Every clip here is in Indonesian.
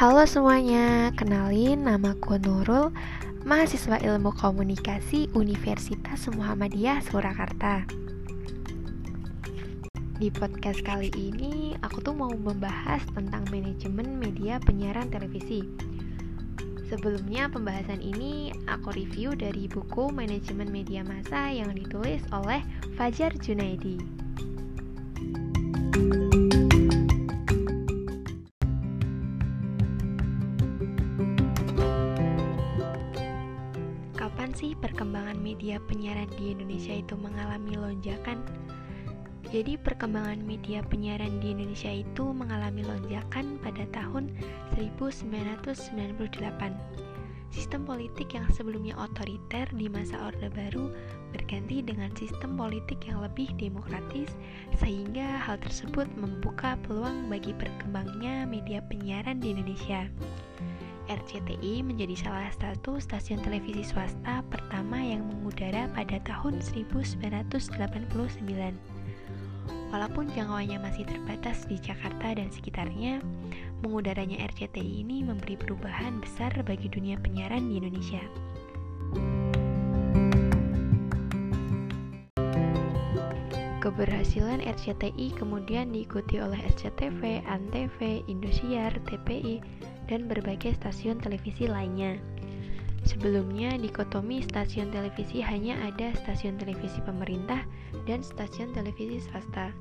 Halo semuanya, kenalin nama aku Nurul, mahasiswa ilmu komunikasi Universitas Muhammadiyah Surakarta. Di podcast kali ini, aku tuh mau membahas tentang manajemen media penyiaran televisi. Sebelumnya pembahasan ini aku review dari buku Manajemen Media Massa yang ditulis oleh Fajar Junaidi. Kapan sih perkembangan media penyiaran di Indonesia itu mengalami lonjakan? Jadi perkembangan media penyiaran di Indonesia itu mengalami lonjakan pada tahun 1998. Sistem politik yang sebelumnya otoriter di masa Orde Baru berganti dengan sistem politik yang lebih demokratis sehingga hal tersebut membuka peluang bagi berkembangnya media penyiaran di Indonesia. RCTI menjadi salah satu stasiun televisi swasta pertama yang mengudara pada tahun 1989. Walaupun jangkauannya masih terbatas di Jakarta dan sekitarnya, mengudaranya RCTI ini memberi perubahan besar bagi dunia penyiaran di Indonesia. Keberhasilan RCTI kemudian diikuti oleh SCTV, ANTV, Indosiar, TPI, dan berbagai stasiun televisi lainnya. Sebelumnya, dikotomi stasiun televisi hanya ada stasiun televisi pemerintah dan stasiun televisi swasta.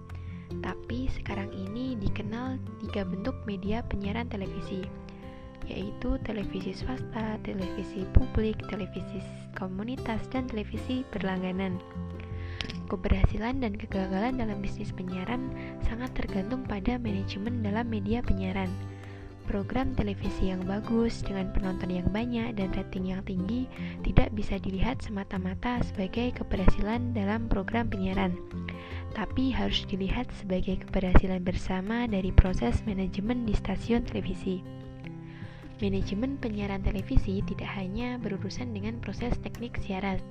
Tapi sekarang ini dikenal tiga bentuk media penyiaran televisi, yaitu televisi swasta, televisi publik, televisi komunitas, dan televisi berlangganan. Keberhasilan dan kegagalan dalam bisnis penyiaran sangat tergantung pada manajemen dalam media penyiaran. Program televisi yang bagus dengan penonton yang banyak dan rating yang tinggi tidak bisa dilihat semata-mata sebagai keberhasilan dalam program penyiaran, tapi harus dilihat sebagai keberhasilan bersama dari proses manajemen di stasiun televisi. Manajemen penyiaran televisi tidak hanya berurusan dengan proses teknik siaran,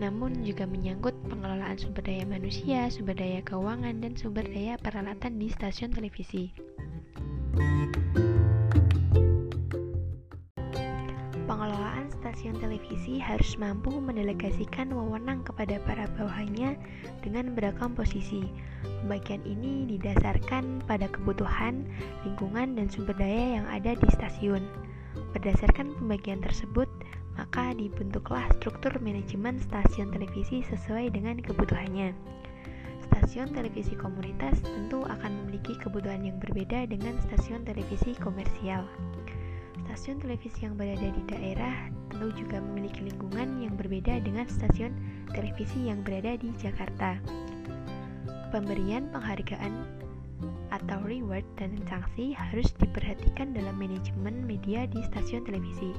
namun juga menyangkut pengelolaan sumber daya manusia, sumber daya keuangan, dan sumber daya peralatan di stasiun televisi. Pengelolaan stasiun televisi harus mampu mendelegasikan wewenang kepada para bawahannya dengan beragam posisi. Pembagian ini didasarkan pada kebutuhan, lingkungan, dan sumber daya yang ada di stasiun. Berdasarkan pembagian tersebut, maka dibentuklah struktur manajemen stasiun televisi sesuai dengan kebutuhannya. Stasiun televisi komunitas tentu akan memiliki kebutuhan yang berbeda dengan stasiun televisi komersial. Stasiun televisi yang berada di daerah tentu juga memiliki lingkungan yang berbeda dengan stasiun televisi yang berada di Jakarta. Pemberian penghargaan atau reward dan sanksi harus diperhatikan dalam manajemen media di stasiun televisi.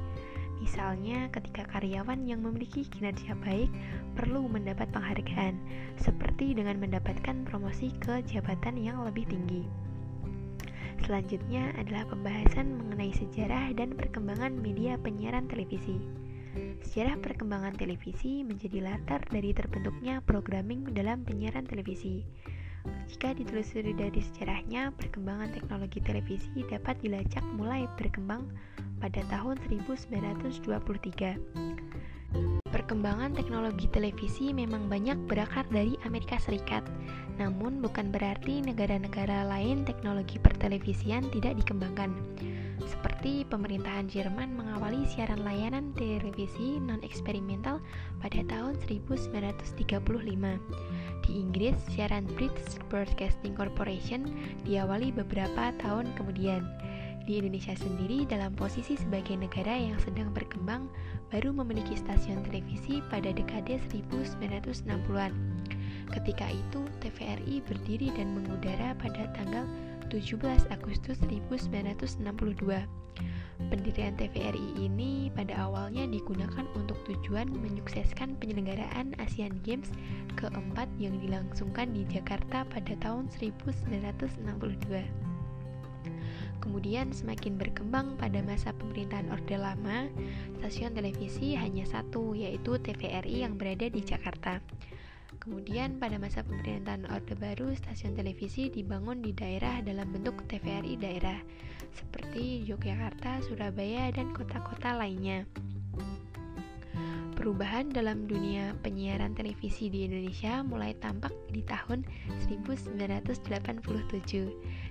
Misalnya, ketika karyawan yang memiliki kinerja baik perlu mendapat penghargaan, seperti dengan mendapatkan promosi ke jabatan yang lebih tinggi. Selanjutnya adalah pembahasan mengenai sejarah dan perkembangan media penyiaran televisi. Sejarah perkembangan televisi menjadi latar dari terbentuknya programming dalam penyiaran televisi. Jika ditelusuri dari sejarahnya, perkembangan teknologi televisi dapat dilacak mulai berkembang pada tahun 1923. Perkembangan teknologi televisi memang banyak berakar dari Amerika Serikat, namun bukan berarti negara-negara lain teknologi pertelevisian tidak dikembangkan. Seperti pemerintahan Jerman mengawali siaran layanan televisi non-eksperimental pada tahun 1935. Di Inggris, siaran British Broadcasting Corporation diawali beberapa tahun kemudian. Di Indonesia sendiri dalam posisi sebagai negara yang sedang berkembang baru memiliki stasiun televisi pada dekade 1960-an. Ketika itu, TVRI berdiri dan mengudara pada tanggal 17 Agustus 1962. Pendirian TVRI ini pada awalnya digunakan untuk tujuan menyukseskan penyelenggaraan Asian Games keempat yang dilangsungkan di Jakarta pada tahun 1962. Kemudian semakin berkembang pada masa pemerintahan Orde Lama, stasiun televisi hanya satu, yaitu TVRI yang berada di Jakarta. Kemudian pada masa pemerintahan Orde Baru, stasiun televisi dibangun di daerah dalam bentuk TVRI daerah. Seperti Yogyakarta, Surabaya, dan kota-kota lainnya. Perubahan dalam dunia penyiaran televisi di Indonesia mulai tampak di tahun 1987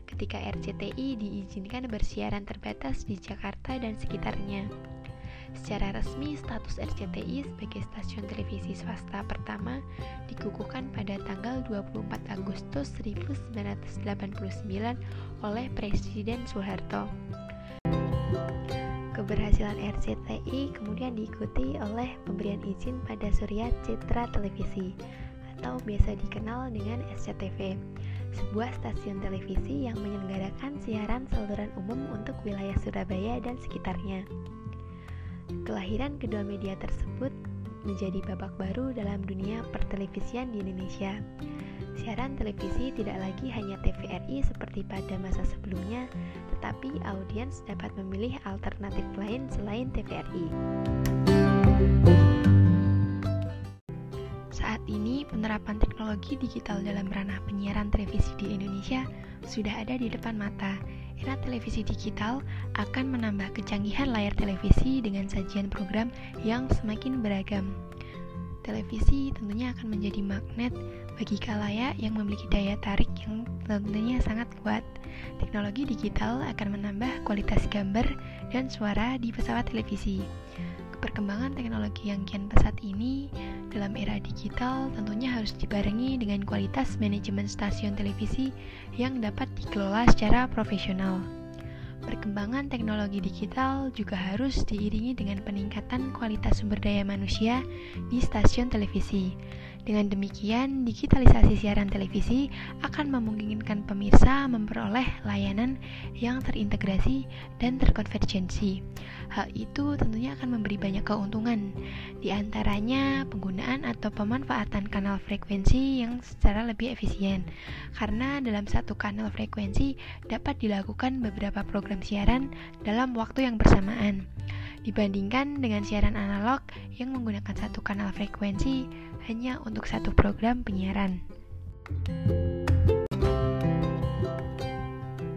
ketika RCTI diizinkan bersiaran terbatas di Jakarta dan sekitarnya. Secara resmi, status RCTI sebagai stasiun televisi swasta pertama dikukuhkan pada tanggal 24 Agustus 1989 oleh Presiden Soeharto. Keberhasilan RCTI kemudian diikuti oleh pemberian izin pada Surya Citra Televisi atau biasa dikenal dengan SCTV, sebuah stasiun televisi yang menyelenggarakan siaran saluran umum untuk wilayah Surabaya dan sekitarnya. Kelahiran kedua media tersebut menjadi babak baru dalam dunia pertelevisian di Indonesia. Siaran televisi tidak lagi hanya TVRI seperti pada masa sebelumnya, tetapi audiens dapat memilih alternatif lain selain TVRI. Saat ini, penerapan teknologi digital dalam ranah penyiaran televisi di Indonesia sudah ada di depan mata. Era televisi digital akan menambah kecanggihan layar televisi dengan sajian program yang semakin beragam. Televisi tentunya akan menjadi magnet bagi kalayak yang memiliki daya tarik yang tentunya sangat kuat, teknologi digital akan menambah kualitas gambar dan suara di pesawat televisi. Perkembangan teknologi yang kian pesat ini dalam era digital tentunya harus dibarengi dengan kualitas manajemen stasiun televisi yang dapat dikelola secara profesional. Perkembangan teknologi digital juga harus diiringi dengan peningkatan kualitas sumber daya manusia di stasiun televisi. Dengan demikian, digitalisasi siaran televisi akan memungkinkan pemirsa memperoleh layanan yang terintegrasi dan terkonvergensi. Hal itu tentunya akan memberi banyak keuntungan, di antaranya penggunaan atau pemanfaatan kanal frekuensi yang secara lebih efisien, karena dalam satu kanal frekuensi dapat dilakukan beberapa program siaran dalam waktu yang bersamaan dibandingkan dengan siaran analog yang menggunakan satu kanal frekuensi hanya untuk satu program penyiaran.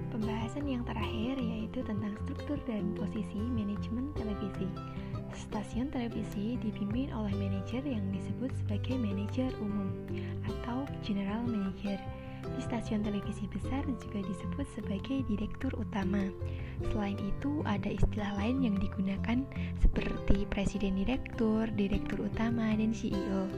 Pembahasan yang terakhir yaitu tentang struktur dan posisi manajemen televisi. Stasiun televisi dipimpin oleh manajer yang disebut sebagai manajer umum atau general manager di stasiun televisi besar juga disebut sebagai direktur utama. Selain itu, ada istilah lain yang digunakan seperti presiden direktur, direktur utama, dan CEO.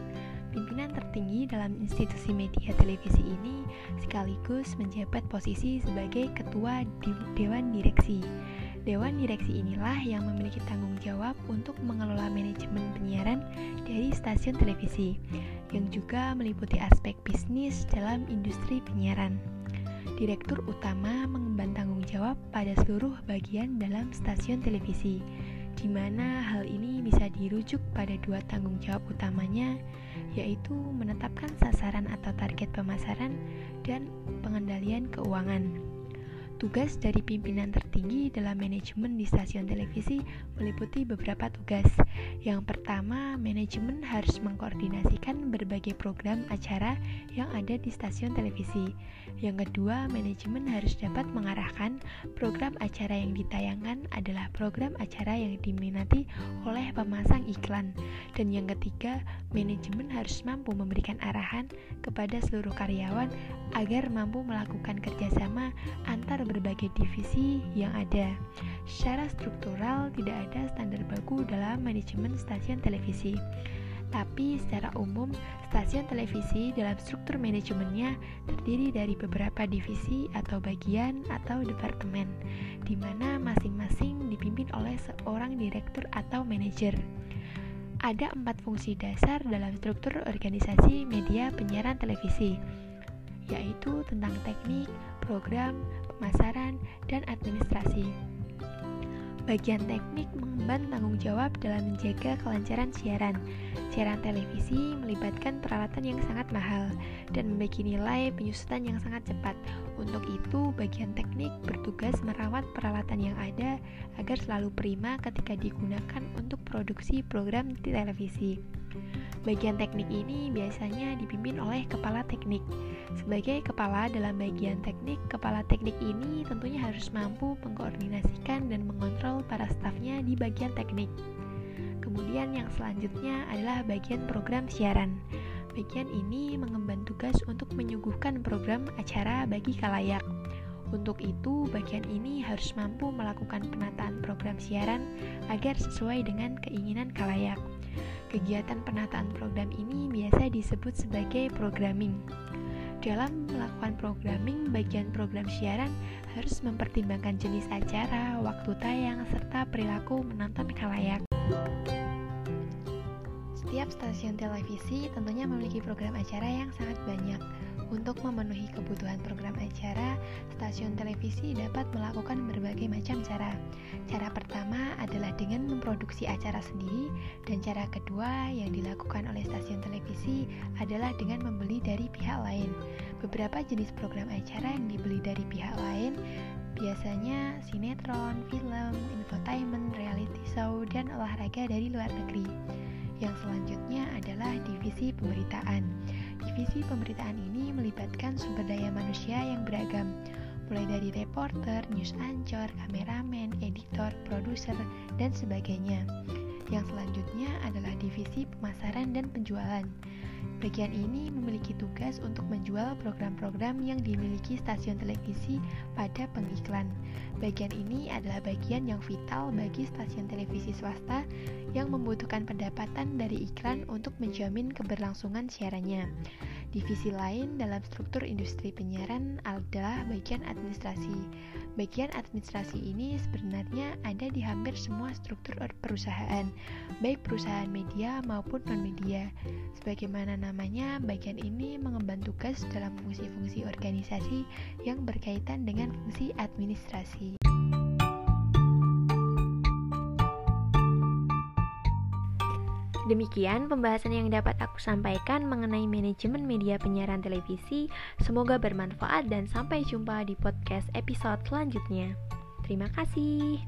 Pimpinan tertinggi dalam institusi media televisi ini sekaligus menjabat posisi sebagai ketua Dewan Direksi. Dewan Direksi inilah yang memiliki tanggung jawab untuk mengelola manajemen penyiaran dari stasiun televisi, yang juga meliputi aspek bisnis dalam industri penyiaran. Direktur utama mengemban tanggung jawab pada seluruh bagian dalam stasiun televisi, di mana hal ini bisa dirujuk pada dua tanggung jawab utamanya, yaitu menetapkan sasaran atau target pemasaran dan pengendalian keuangan. Tugas dari pimpinan tertinggi dalam manajemen di stasiun televisi meliputi beberapa tugas. Yang pertama, manajemen harus mengkoordinasikan berbagai program acara yang ada di stasiun televisi. Yang kedua, manajemen harus dapat mengarahkan program acara yang ditayangkan adalah program acara yang diminati oleh pemasang iklan. Dan yang ketiga, manajemen harus mampu memberikan arahan kepada seluruh karyawan agar mampu melakukan kerjasama antar berbagai divisi yang ada. Secara struktural, tidak ada standar baku dalam manajemen stasiun televisi. Tapi secara umum, stasiun televisi dalam struktur manajemennya terdiri dari beberapa divisi atau bagian atau departemen, di mana masing-masing dipimpin oleh seorang direktur atau manajer. Ada empat fungsi dasar dalam struktur organisasi media penyiaran televisi, yaitu tentang teknik, program, pemasaran, dan administrasi. Bagian teknik mengemban tanggung jawab dalam menjaga kelancaran siaran. Siaran televisi melibatkan peralatan yang sangat mahal dan memiliki nilai penyusutan yang sangat cepat. Untuk itu, bagian teknik bertugas merawat peralatan yang ada agar selalu prima ketika digunakan untuk produksi program di televisi. Bagian teknik ini biasanya dipimpin oleh kepala teknik. Sebagai kepala dalam bagian teknik, kepala teknik ini tentunya harus mampu mengkoordinasikan dan mengontrol para stafnya di bagian teknik. Kemudian yang selanjutnya adalah bagian program siaran. Bagian ini mengemban tugas untuk menyuguhkan program acara bagi kalayak. Untuk itu, bagian ini harus mampu melakukan penataan program siaran agar sesuai dengan keinginan kalayak. Kegiatan penataan program ini biasa disebut sebagai programming. Dalam melakukan programming, bagian program siaran harus mempertimbangkan jenis acara, waktu tayang, serta perilaku menonton kalayak. Setiap stasiun televisi tentunya memiliki program acara yang sangat banyak. Untuk memenuhi kebutuhan program acara, stasiun televisi dapat melakukan berbagai macam cara. Cara pertama adalah dengan memproduksi acara sendiri, dan cara kedua yang dilakukan oleh stasiun televisi adalah dengan membeli dari pihak lain. Beberapa jenis program acara yang dibeli dari pihak lain biasanya sinetron, film, infotainment, reality show, dan olahraga dari luar negeri. Yang selanjutnya adalah divisi pemberitaan. Divisi pemberitaan ini melibatkan sumber daya manusia yang beragam, mulai dari reporter, news anchor, kameramen, editor, produser, dan sebagainya. Yang selanjutnya adalah divisi pemasaran dan penjualan. Bagian ini memiliki tugas untuk menjual program-program yang dimiliki stasiun televisi pada pengiklan. Bagian ini adalah bagian yang vital bagi stasiun televisi swasta yang membutuhkan pendapatan dari iklan untuk menjamin keberlangsungan siarannya. Divisi lain dalam struktur industri penyiaran adalah bagian administrasi. Bagian administrasi ini sebenarnya ada di hampir semua struktur perusahaan, baik perusahaan media maupun non-media. Sebagaimana namanya, bagian ini mengemban tugas dalam fungsi-fungsi organisasi yang berkaitan dengan fungsi administrasi. Demikian pembahasan yang dapat aku sampaikan mengenai manajemen media penyiaran televisi. Semoga bermanfaat dan sampai jumpa di podcast episode selanjutnya. Terima kasih.